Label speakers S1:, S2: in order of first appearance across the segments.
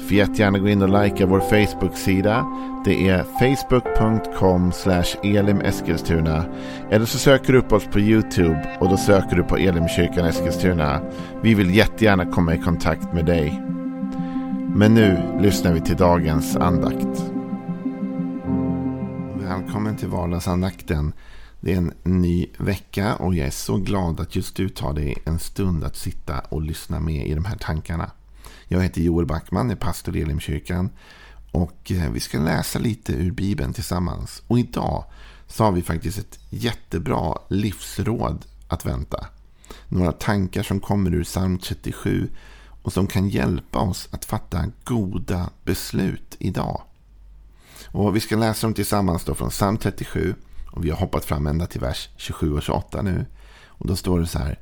S1: Får jättegärna gå in och likea vår Facebook-sida. Det är facebook.com elimeskilstuna. Eller så söker du upp oss på YouTube och då söker du på Elimkyrkan Eskilstuna. Vi vill jättegärna komma i kontakt med dig. Men nu lyssnar vi till dagens andakt. Välkommen till vardagsandakten. Det är en ny vecka och jag är så glad att just du tar dig en stund att sitta och lyssna med i de här tankarna. Jag heter Joel Backman, är pastor i Elimkyrkan. Och eh, vi ska läsa lite ur Bibeln tillsammans. Och idag så har vi faktiskt ett jättebra livsråd att vänta. Några tankar som kommer ur psalm 37 och som kan hjälpa oss att fatta goda beslut idag. Och Vi ska läsa dem tillsammans då från psalm 37 och vi har hoppat fram ända till vers 27 och 28 nu. Och då står det så här.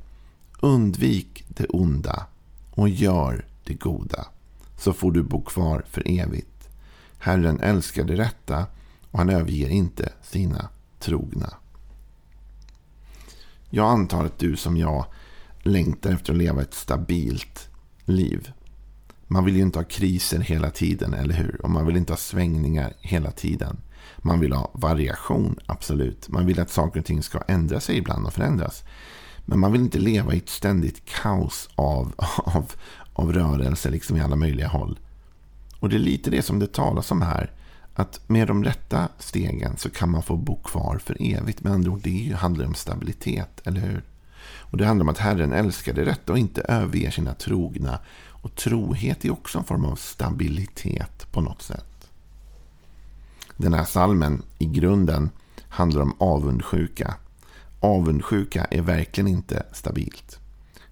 S1: Undvik det onda och gör det goda, så får du bo kvar för evigt. Herren älskar det rätta och han överger inte sina trogna. Jag antar att du som jag längtar efter att leva ett stabilt liv. Man vill ju inte ha kriser hela tiden, eller hur? Och man vill inte ha svängningar hela tiden. Man vill ha variation, absolut. Man vill att saker och ting ska ändra sig ibland och förändras. Men man vill inte leva i ett ständigt kaos av, av, av rörelse liksom i alla möjliga håll. Och det är lite det som det talas om här. Att med de rätta stegen så kan man få bo kvar för evigt. Med andra ord, det handlar om stabilitet, eller hur? Och det handlar om att Herren älskar det rätta och inte överger sina trogna. Och trohet är också en form av stabilitet på något sätt. Den här salmen i grunden handlar om avundsjuka. Avundsjuka är verkligen inte stabilt.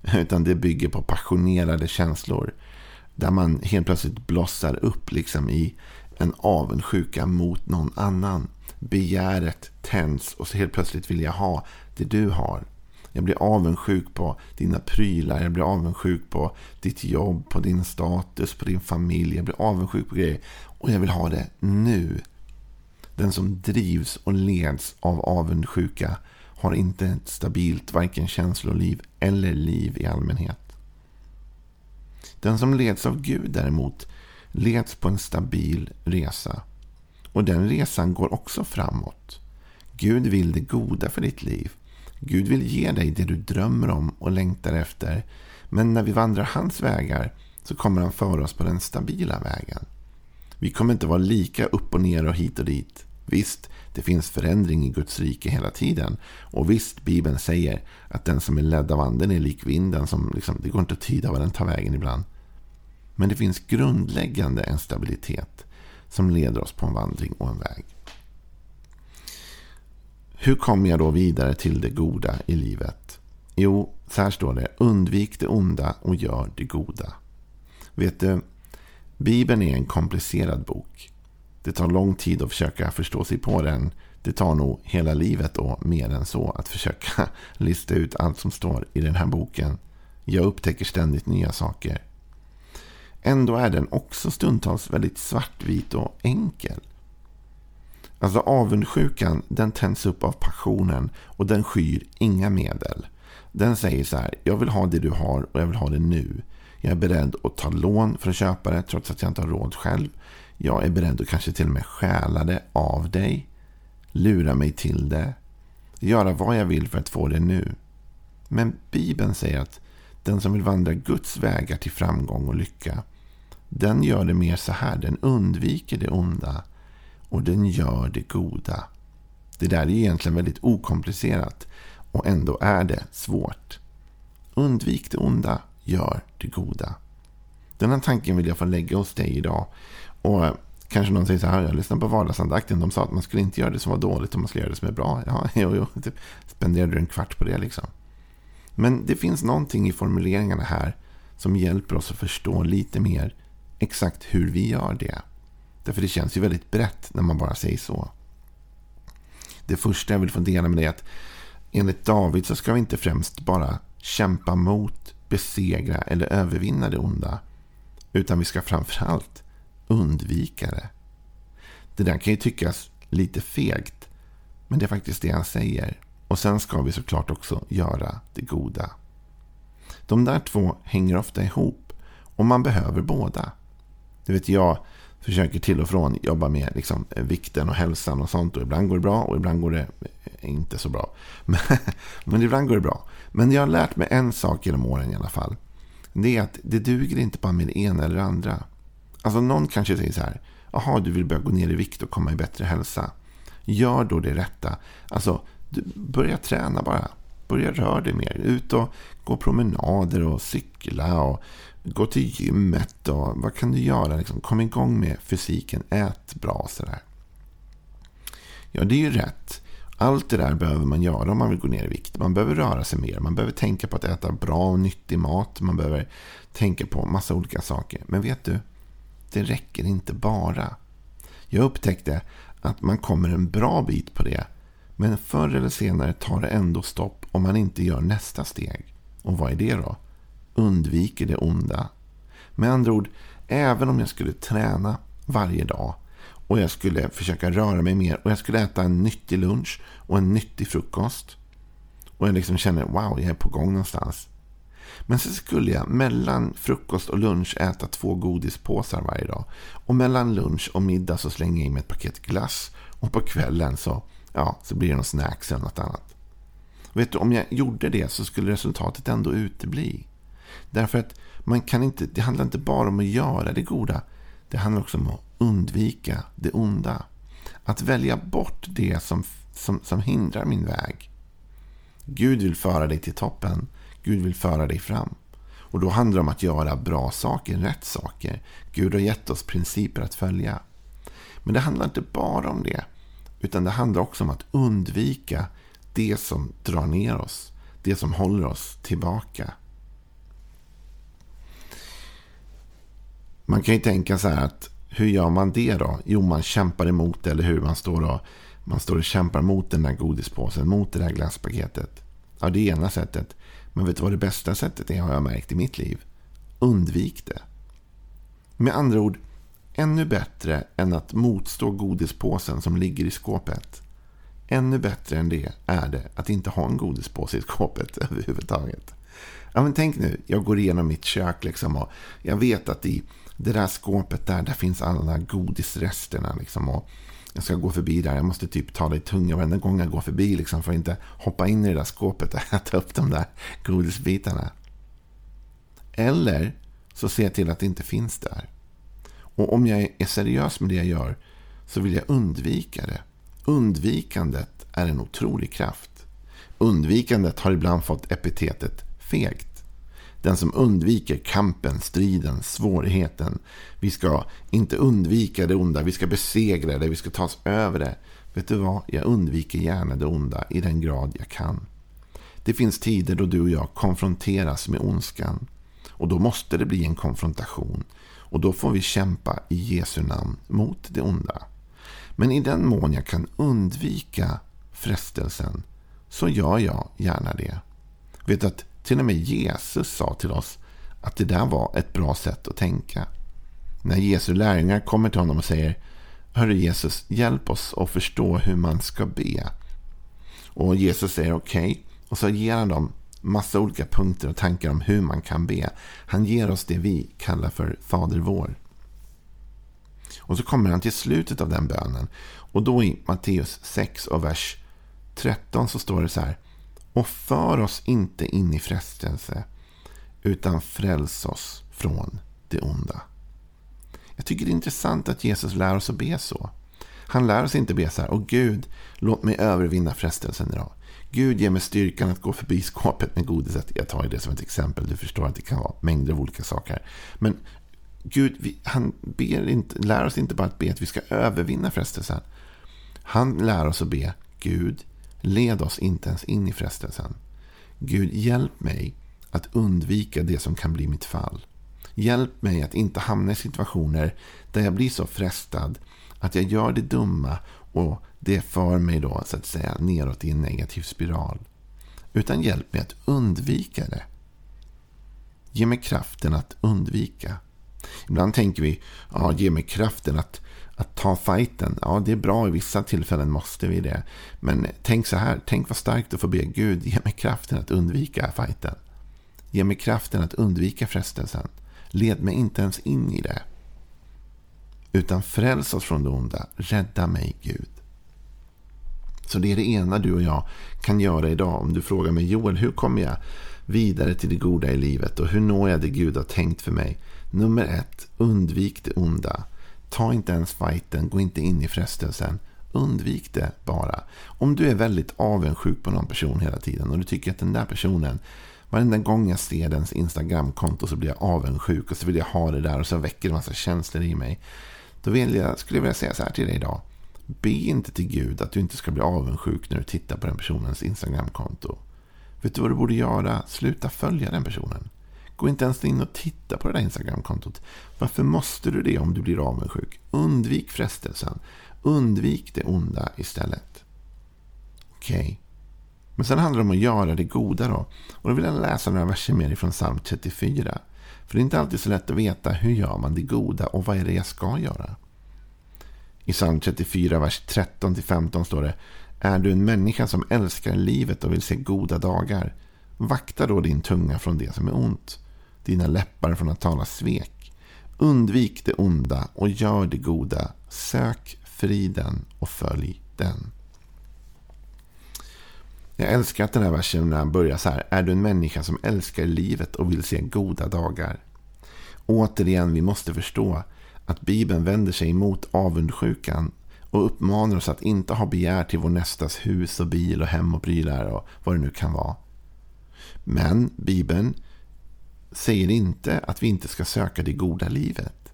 S1: Utan det bygger på passionerade känslor. Där man helt plötsligt blossar upp liksom i en avundsjuka mot någon annan. Begäret tänds och så helt plötsligt vill jag ha det du har. Jag blir avundsjuk på dina prylar. Jag blir avundsjuk på ditt jobb, på din status, på din familj. Jag blir avundsjuk på grejer. Och jag vill ha det nu. Den som drivs och leds av avundsjuka har inte ett stabilt varken känsloliv eller liv i allmänhet. Den som leds av Gud däremot leds på en stabil resa. Och den resan går också framåt. Gud vill det goda för ditt liv. Gud vill ge dig det du drömmer om och längtar efter. Men när vi vandrar hans vägar så kommer han föra oss på den stabila vägen. Vi kommer inte vara lika upp och ner och hit och dit. Visst, det finns förändring i Guds rike hela tiden. Och visst, Bibeln säger att den som är ledd av anden är lik vinden. Som liksom, det går inte att tyda var den tar vägen ibland. Men det finns grundläggande en stabilitet som leder oss på en vandring och en väg. Hur kommer jag då vidare till det goda i livet? Jo, så här står det. Undvik det onda och gör det goda. Vet du, Bibeln är en komplicerad bok. Det tar lång tid att försöka förstå sig på den. Det tar nog hela livet och mer än så att försöka lista ut allt som står i den här boken. Jag upptäcker ständigt nya saker. Ändå är den också stundtals väldigt svartvit och enkel. Alltså avundsjukan den tänds upp av passionen och den skyr inga medel. Den säger så här, jag vill ha det du har och jag vill ha det nu. Jag är beredd att ta lån för att köpa det trots att jag inte har råd själv. Jag är beredd att kanske till och med stjäla det av dig. Lura mig till det. Göra vad jag vill för att få det nu. Men Bibeln säger att den som vill vandra Guds vägar till framgång och lycka. Den gör det mer så här. Den undviker det onda. Och den gör det goda. Det där är egentligen väldigt okomplicerat. Och ändå är det svårt. Undvik det onda. Gör det goda. Den här tanken vill jag få lägga hos dig idag. Och eh, kanske någon säger så här, jag lyssnade på vardagsandakten. De sa att man skulle inte göra det som var dåligt och man skulle göra det som är bra. Ja, jo, jo. Typ, spenderade du en kvart på det liksom. Men det finns någonting i formuleringarna här som hjälper oss att förstå lite mer exakt hur vi gör det. Därför det känns ju väldigt brett när man bara säger så. Det första jag vill få dela med dig är att enligt David så ska vi inte främst bara kämpa mot, besegra eller övervinna det onda. Utan vi ska framförallt undvika det. Det där kan ju tyckas lite fegt. Men det är faktiskt det han säger. Och sen ska vi såklart också göra det goda. De där två hänger ofta ihop. Och man behöver båda. Du vet, jag försöker till och från jobba med liksom, vikten och hälsan och sånt. Och ibland går det bra och ibland går det eh, inte så bra. Men, men ibland går det bra. Men jag har lärt mig en sak genom åren i alla fall. Det är att det duger inte bara med det ena eller det andra. Alltså någon kanske säger så här. Jaha, du vill börja gå ner i vikt och komma i bättre hälsa. Gör då det rätta. Alltså, börja träna bara. Börja röra dig mer. Ut och gå promenader och cykla och gå till gymmet. Och vad kan du göra? Liksom, kom igång med fysiken. Ät bra sådär. Ja, det är ju rätt. Allt det där behöver man göra om man vill gå ner i vikt. Man behöver röra sig mer. Man behöver tänka på att äta bra och nyttig mat. Man behöver tänka på massa olika saker. Men vet du? Det räcker inte bara. Jag upptäckte att man kommer en bra bit på det. Men förr eller senare tar det ändå stopp om man inte gör nästa steg. Och vad är det då? Undviker det onda. Med andra ord, även om jag skulle träna varje dag och jag skulle försöka röra mig mer och jag skulle äta en nyttig lunch och en nyttig frukost. Och jag liksom känner, wow, jag är på gång någonstans. Men sen skulle jag mellan frukost och lunch äta två godispåsar varje dag. Och mellan lunch och middag så slänger jag in mig ett paket glass. Och på kvällen så, ja, så blir det någon snacks eller något annat. Vet du, om jag gjorde det så skulle resultatet ändå utebli. Därför att man kan inte, det handlar inte bara om att göra det goda. Det handlar också om att undvika det onda. Att välja bort det som, som, som hindrar min väg. Gud vill föra dig till toppen. Gud vill föra dig fram. Och då handlar det om att göra bra saker, rätt saker. Gud har gett oss principer att följa. Men det handlar inte bara om det. Utan det handlar också om att undvika det som drar ner oss. Det som håller oss tillbaka. Man kan ju tänka så här att hur gör man det då? Jo, man kämpar emot eller hur? Man står och, man står och kämpar mot den där godispåsen, mot det där glasspaketet. Ja, det är ena sättet. Men vet du vad det bästa sättet är har jag märkt i mitt liv? Undvik det. Med andra ord, ännu bättre än att motstå godispåsen som ligger i skåpet. Ännu bättre än det är det att inte ha en godispåse i skåpet överhuvudtaget. Ja, men tänk nu, jag går igenom mitt kök liksom och jag vet att i det där skåpet där, där finns alla godisresterna. Liksom, och jag ska gå förbi där. Jag måste typ ta det i tunga varenda gång jag går förbi. Liksom, för att inte hoppa in i det där skåpet och äta upp de där godisbitarna. Eller så ser jag till att det inte finns där. Och om jag är seriös med det jag gör så vill jag undvika det. Undvikandet är en otrolig kraft. Undvikandet har ibland fått epitetet fegt. Den som undviker kampen, striden, svårigheten. Vi ska inte undvika det onda, vi ska besegra det, vi ska ta oss över det. Vet du vad? Jag undviker gärna det onda i den grad jag kan. Det finns tider då du och jag konfronteras med ondskan. Och då måste det bli en konfrontation. Och då får vi kämpa i Jesu namn mot det onda. Men i den mån jag kan undvika frestelsen så gör jag gärna det. Vet att till och med Jesus sa till oss att det där var ett bra sätt att tänka. När Jesu lärjungar kommer till honom och säger Hörru Jesus, hjälp oss att förstå hur man ska be. Och Jesus säger okej. Okay. Och så ger han dem massa olika punkter och tankar om hur man kan be. Han ger oss det vi kallar för Fader vår. Och så kommer han till slutet av den bönen. Och då i Matteus 6 och vers 13 så står det så här. Och för oss inte in i frestelse, utan fräls oss från det onda. Jag tycker det är intressant att Jesus lär oss att be så. Han lär oss inte be så här, och Gud, låt mig övervinna frestelsen idag. Gud ger mig styrkan att gå förbi skåpet med godiset. Jag tar det som ett exempel, du förstår att det kan vara mängder av olika saker. Men Gud, han ber inte, lär oss inte bara att be att vi ska övervinna frestelsen. Han lär oss att be, Gud, Led oss inte ens in i frestelsen. Gud, hjälp mig att undvika det som kan bli mitt fall. Hjälp mig att inte hamna i situationer där jag blir så frestad att jag gör det dumma och det för mig då så att säga neråt i en negativ spiral. Utan hjälp mig att undvika det. Ge mig kraften att undvika. Ibland tänker vi, ja, ge mig kraften att, att ta fighten. Ja, det är bra, i vissa tillfällen måste vi det. Men tänk så här, tänk vad starkt att få be Gud, ge mig kraften att undvika fighten. Ge mig kraften att undvika frestelsen. Led mig inte ens in i det. Utan fräls oss från det onda. Rädda mig Gud. Så det är det ena du och jag kan göra idag. Om du frågar mig Joel, hur kommer jag vidare till det goda i livet och hur når jag det Gud har tänkt för mig? Nummer ett, undvik det onda. Ta inte ens fighten, gå inte in i frestelsen. Undvik det bara. Om du är väldigt avundsjuk på någon person hela tiden och du tycker att den där personen Varenda gång jag ser dens Instagramkonto så blir jag avundsjuk och så vill jag ha det där och så väcker det en massa känslor i mig. Då vill jag, skulle jag vilja säga så här till dig idag. Be inte till Gud att du inte ska bli avundsjuk när du tittar på den personens Instagramkonto. Vet du vad du borde göra? Sluta följa den personen. Gå inte ens in och titta på det där Instagramkontot. Varför måste du det om du blir avundsjuk? Undvik frestelsen. Undvik det onda istället. Okej. Okay. Men sen handlar det om att göra det goda då. Och då vill jag läsa några verser mer ifrån psalm 34. För det är inte alltid så lätt att veta hur gör man det goda och vad är det jag ska göra. I psalm 34, vers 13-15 står det Är du en människa som älskar livet och vill se goda dagar? Vakta då din tunga från det som är ont, dina läppar från att tala svek. Undvik det onda och gör det goda. Sök friden och följ den. Jag älskar att den här versen när han börjar så här. Är du en människa som älskar livet och vill se goda dagar? Återigen, vi måste förstå att Bibeln vänder sig emot avundsjukan och uppmanar oss att inte ha begär till vår nästas hus och bil och hem och prylar och vad det nu kan vara. Men Bibeln säger inte att vi inte ska söka det goda livet.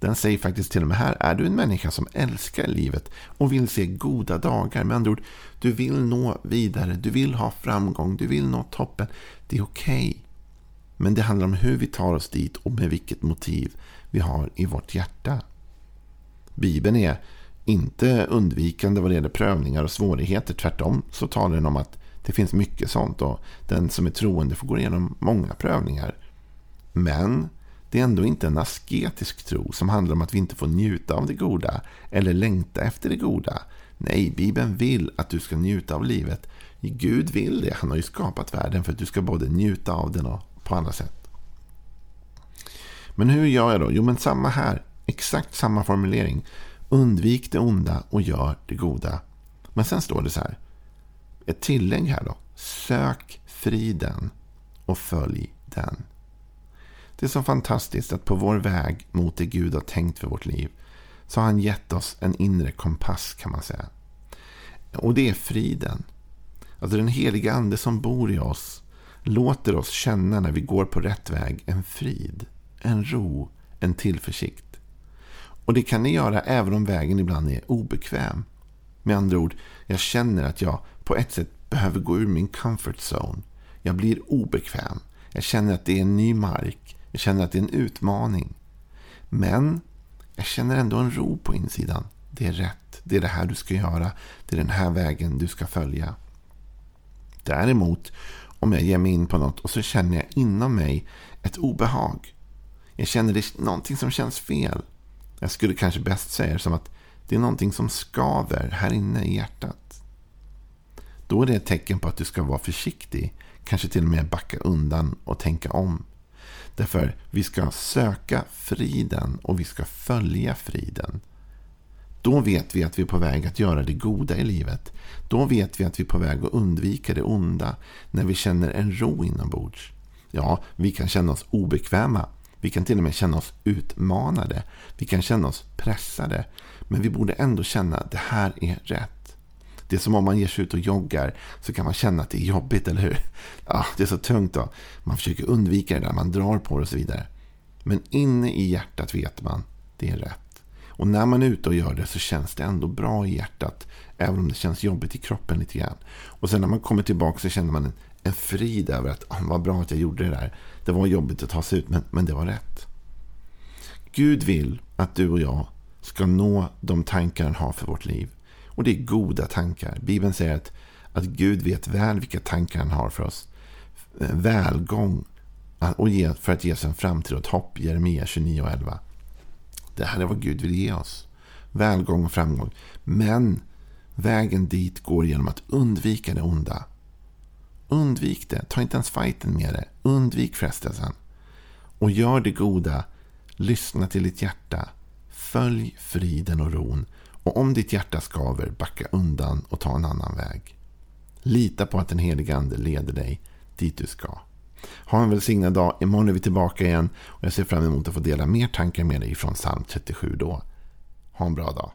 S1: Den säger faktiskt till och med här, är du en människa som älskar livet och vill se goda dagar, med andra ord, du vill nå vidare, du vill ha framgång, du vill nå toppen, det är okej. Okay. Men det handlar om hur vi tar oss dit och med vilket motiv vi har i vårt hjärta. Bibeln är inte undvikande vad det gäller prövningar och svårigheter. Tvärtom så talar den om att det finns mycket sånt och den som är troende får gå igenom många prövningar. Men det är ändå inte en asketisk tro som handlar om att vi inte får njuta av det goda eller längta efter det goda. Nej, Bibeln vill att du ska njuta av livet. Gud vill det. Han har ju skapat världen för att du ska både njuta av den och på andra sätt. Men hur gör jag då? Jo, men samma här. Exakt samma formulering. Undvik det onda och gör det goda. Men sen står det så här. Ett tillägg här då. Sök friden och följ den. Det är så fantastiskt att på vår väg mot det Gud har tänkt för vårt liv så har han gett oss en inre kompass kan man säga. Och det är friden. Alltså den heliga ande som bor i oss låter oss känna när vi går på rätt väg en frid, en ro, en tillförsikt. Och det kan ni göra även om vägen ibland är obekväm. Med andra ord, jag känner att jag på ett sätt behöver gå ur min comfort zone. Jag blir obekväm. Jag känner att det är en ny mark. Jag känner att det är en utmaning. Men jag känner ändå en ro på insidan. Det är rätt. Det är det här du ska göra. Det är den här vägen du ska följa. Däremot, om jag ger mig in på något och så känner jag inom mig ett obehag. Jag känner det är någonting som känns fel. Jag skulle kanske bäst säga det som att det är någonting som skaver här inne i hjärtat. Då är det ett tecken på att du ska vara försiktig. Kanske till och med backa undan och tänka om. Därför vi ska söka friden och vi ska följa friden. Då vet vi att vi är på väg att göra det goda i livet. Då vet vi att vi är på väg att undvika det onda när vi känner en ro inombords. Ja, vi kan känna oss obekväma. Vi kan till och med känna oss utmanade. Vi kan känna oss pressade. Men vi borde ändå känna att det här är rätt. Det är som om man ger sig ut och joggar så kan man känna att det är jobbigt, eller hur? Ah, det är så tungt då. Man försöker undvika det där, man drar på det och så vidare. Men inne i hjärtat vet man, det är rätt. Och när man är ute och gör det så känns det ändå bra i hjärtat. Även om det känns jobbigt i kroppen lite grann. Och sen när man kommer tillbaka så känner man en, en frid över att ah, vad bra att jag gjorde det där. Det var jobbigt att ta sig ut men, men det var rätt. Gud vill att du och jag ska nå de tankar han har för vårt liv. Och det är goda tankar. Bibeln säger att att Gud vet väl vilka tankar han har för oss. Välgång och ge, för att ge oss en framtid och ett hopp. Jeremia 29 och 11. Det här är vad Gud vill ge oss. Välgång och framgång. Men vägen dit går genom att undvika det onda. Undvik det. Ta inte ens fighten med det. Undvik frestelsen. Och gör det goda. Lyssna till ditt hjärta. Följ friden och ron. Och om ditt hjärta skaver, backa undan och ta en annan väg. Lita på att den helige Ande leder dig dit du ska. Ha en välsignad dag. Imorgon är vi tillbaka igen. Och jag ser fram emot att få dela mer tankar med dig från psalm 37 då. Ha en bra dag.